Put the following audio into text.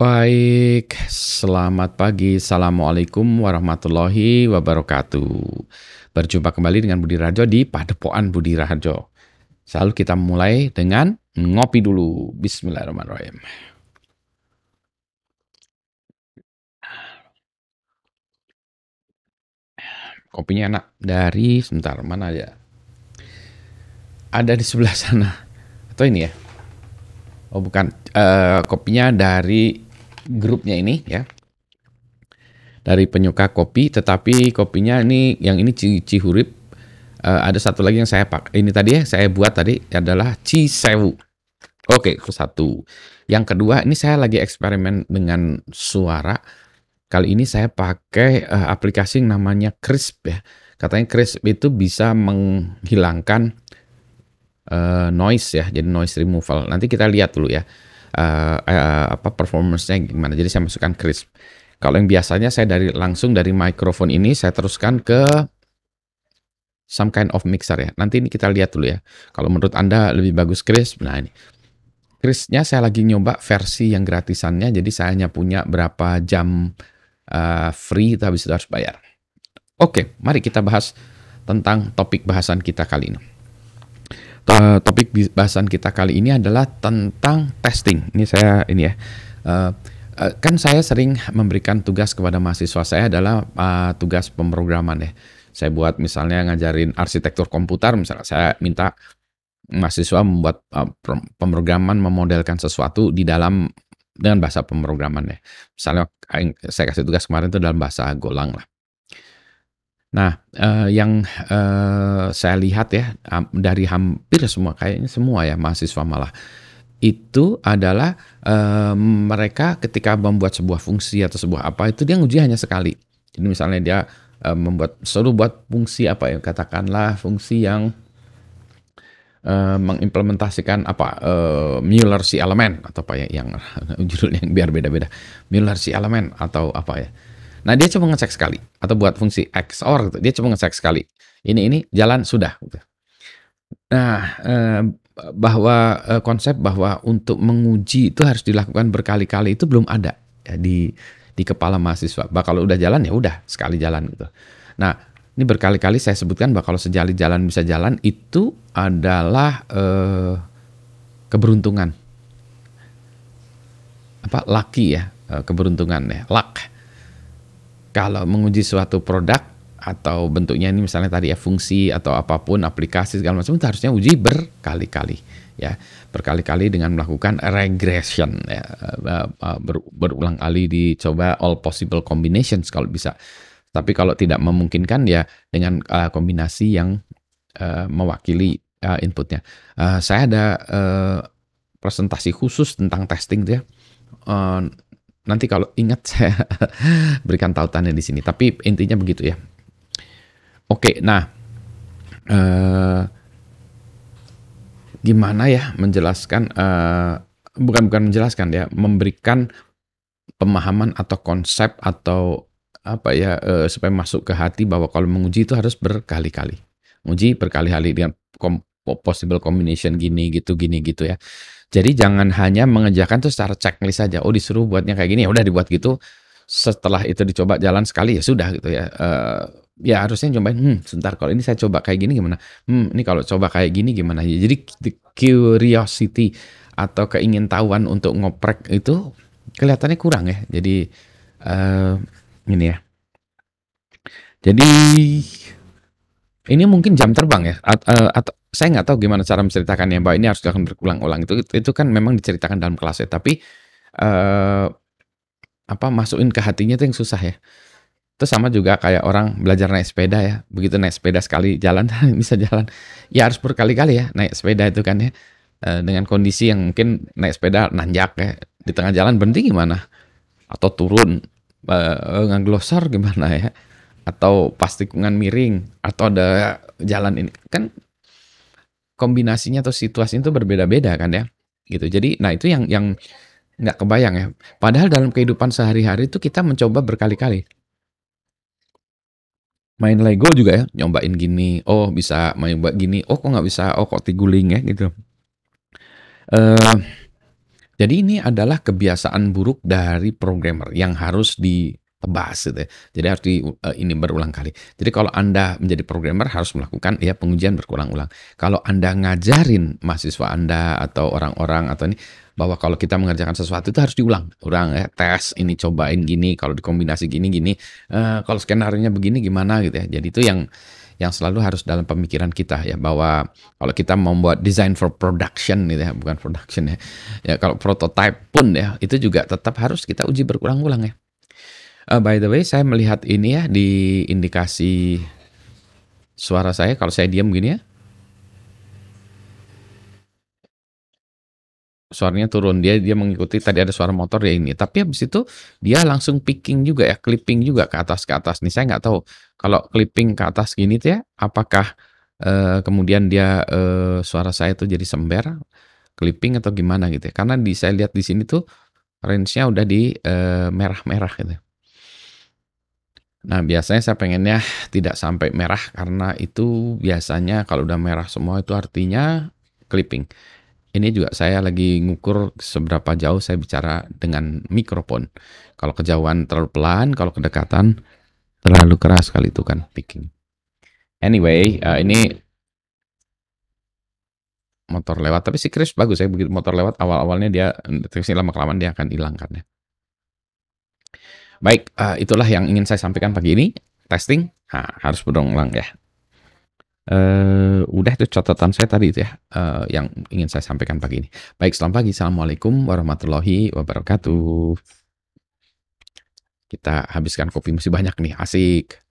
Baik, selamat pagi. Assalamualaikum warahmatullahi wabarakatuh. Berjumpa kembali dengan Budi Rajo di Padepokan Budi Rajo. Selalu kita mulai dengan ngopi dulu. Bismillahirrahmanirrahim. Kopinya enak. Dari, sebentar, mana ya? Ada di sebelah sana. Atau ini ya? Oh bukan, uh, kopinya dari grupnya ini ya. Dari penyuka kopi tetapi kopinya ini yang ini Cihurip uh, ada satu lagi yang saya pak ini tadi ya saya buat tadi adalah Cisewu oke itu satu. Yang kedua ini saya lagi eksperimen dengan suara. Kali ini saya pakai uh, aplikasi yang namanya Crisp ya. Katanya Crisp itu bisa menghilangkan uh, noise ya. Jadi noise removal. Nanti kita lihat dulu ya uh, uh, apa performance-nya gimana. Jadi saya masukkan crisp. Kalau yang biasanya saya dari langsung dari mikrofon ini saya teruskan ke some kind of mixer ya. Nanti ini kita lihat dulu ya. Kalau menurut Anda lebih bagus crisp, nah ini. Crispnya saya lagi nyoba versi yang gratisannya, jadi saya hanya punya berapa jam uh, free, tapi sudah harus bayar. Oke, mari kita bahas tentang topik bahasan kita kali ini. Uh, topik bahasan kita kali ini adalah tentang testing. Ini saya ini ya. Uh, kan saya sering memberikan tugas kepada mahasiswa saya adalah uh, tugas pemrograman ya. Saya buat misalnya ngajarin arsitektur komputer, misalnya saya minta mahasiswa membuat uh, pemrograman memodelkan sesuatu di dalam dengan bahasa pemrograman ya. Misalnya saya kasih tugas kemarin itu dalam bahasa Golang lah. Nah, uh, yang uh, saya lihat ya dari hampir semua, kayaknya semua ya mahasiswa malah itu adalah uh, mereka ketika membuat sebuah fungsi atau sebuah apa itu dia nguji hanya sekali. Jadi misalnya dia uh, membuat suruh buat fungsi apa ya katakanlah fungsi yang uh, mengimplementasikan apa uh, Mueller si elemen atau apa ya yang judulnya yang biar beda-beda Mueller si elemen atau apa ya Nah dia cuma ngecek sekali atau buat fungsi XOR gitu. Dia cuma ngecek sekali. Ini ini jalan sudah. Gitu. Nah eh, bahwa eh, konsep bahwa untuk menguji itu harus dilakukan berkali-kali itu belum ada ya, di di kepala mahasiswa. Bah kalau udah jalan ya udah sekali jalan gitu. Nah ini berkali-kali saya sebutkan bahwa kalau sejali jalan bisa jalan itu adalah eh, keberuntungan apa lucky ya eh, keberuntungan ya luck kalau menguji suatu produk atau bentuknya ini misalnya tadi ya fungsi atau apa pun aplikasi segala macam itu harusnya uji berkali-kali ya. Berkali-kali dengan melakukan regression ya. Eh, eh, ber, berulang kali dicoba all possible combinations kalau bisa. Tapi kalau tidak memungkinkan ya dengan uh, kombinasi yang uh, mewakili uh, inputnya. Uh, saya ada uh, presentasi khusus tentang testing ya. Uh, Nanti kalau ingat saya berikan tautannya di sini. Tapi intinya begitu ya. Oke, nah eh, gimana ya menjelaskan? Eh, bukan bukan menjelaskan ya, memberikan pemahaman atau konsep atau apa ya eh, supaya masuk ke hati bahwa kalau menguji itu harus berkali-kali. Menguji berkali-kali dengan possible combination gini gitu gini gitu ya. Jadi jangan hanya mengejakan tuh secara checklist saja. Oh disuruh buatnya kayak gini, ya udah dibuat gitu. Setelah itu dicoba jalan sekali ya sudah gitu ya. Uh, ya harusnya cobain. Hmm, sebentar kalau ini saya coba kayak gini gimana? Hmm, ini kalau coba kayak gini gimana? Jadi curiosity atau keingintahuan untuk ngoprek itu kelihatannya kurang ya. Jadi uh, ini ya. Jadi ini mungkin jam terbang ya atau, atau saya nggak tahu gimana cara menceritakannya, Mbak, ini harus dilakukan berulang-ulang. Itu itu kan memang diceritakan dalam kelas ya, tapi, uh, apa, masukin ke hatinya itu yang susah ya. Itu sama juga kayak orang belajar naik sepeda ya, begitu naik sepeda sekali jalan bisa jalan. Ya harus berkali-kali ya naik sepeda itu kan ya, uh, dengan kondisi yang mungkin naik sepeda nanjak ya, di tengah jalan berhenti gimana? Atau turun, uh, ngeglosor gimana ya? Atau pas tikungan miring, atau ada jalan ini, kan kombinasinya atau situasinya itu berbeda-beda kan ya gitu. Jadi nah itu yang yang nggak kebayang ya. Padahal dalam kehidupan sehari-hari itu kita mencoba berkali-kali. Main Lego juga ya nyobain gini oh bisa main gini oh kok nggak bisa oh kok tiguling ya gitu. Uh, Jadi ini adalah kebiasaan buruk dari programmer yang harus ditebas gitu ya. Jadi harus di uh, ini berulang kali. Jadi kalau Anda menjadi programmer harus melakukan ya pengujian berulang-ulang. Kalau Anda ngajarin mahasiswa Anda atau orang-orang atau ini bahwa kalau kita mengerjakan sesuatu itu harus diulang, ulang ya, tes ini cobain gini, kalau dikombinasi gini gini, uh, kalau skenario begini gimana gitu ya. Jadi itu yang yang selalu harus dalam pemikiran kita ya bahwa kalau kita membuat design for production gitu ya bukan production ya ya kalau prototype pun ya itu juga tetap harus kita uji berulang-ulang ya uh, by the way saya melihat ini ya di indikasi suara saya kalau saya diam gini ya. Suaranya turun. Dia dia mengikuti tadi ada suara motor ya ini. Tapi habis itu dia langsung picking juga ya clipping juga ke atas ke atas. Nih saya nggak tahu kalau clipping ke atas gini tuh ya apakah uh, kemudian dia uh, suara saya tuh jadi sember clipping atau gimana gitu ya? Karena di saya lihat di sini tuh range-nya udah di uh, merah-merah gitu Nah, biasanya saya pengennya tidak sampai merah karena itu biasanya kalau udah merah semua itu artinya clipping ini juga saya lagi ngukur seberapa jauh saya bicara dengan mikrofon. Kalau kejauhan terlalu pelan, kalau kedekatan terlalu keras kali itu kan picking. Anyway, uh, ini motor lewat, tapi si Chris bagus ya begitu motor lewat awal-awalnya dia deteksi lama kelamaan dia akan hilang kan ya. Baik, uh, itulah yang ingin saya sampaikan pagi ini. Testing, nah, harus berulang ya. Uh, udah itu catatan saya tadi itu ya, uh, yang ingin saya sampaikan pagi ini. Baik, selamat pagi. Assalamualaikum warahmatullahi wabarakatuh. Kita habiskan kopi masih banyak nih, asik.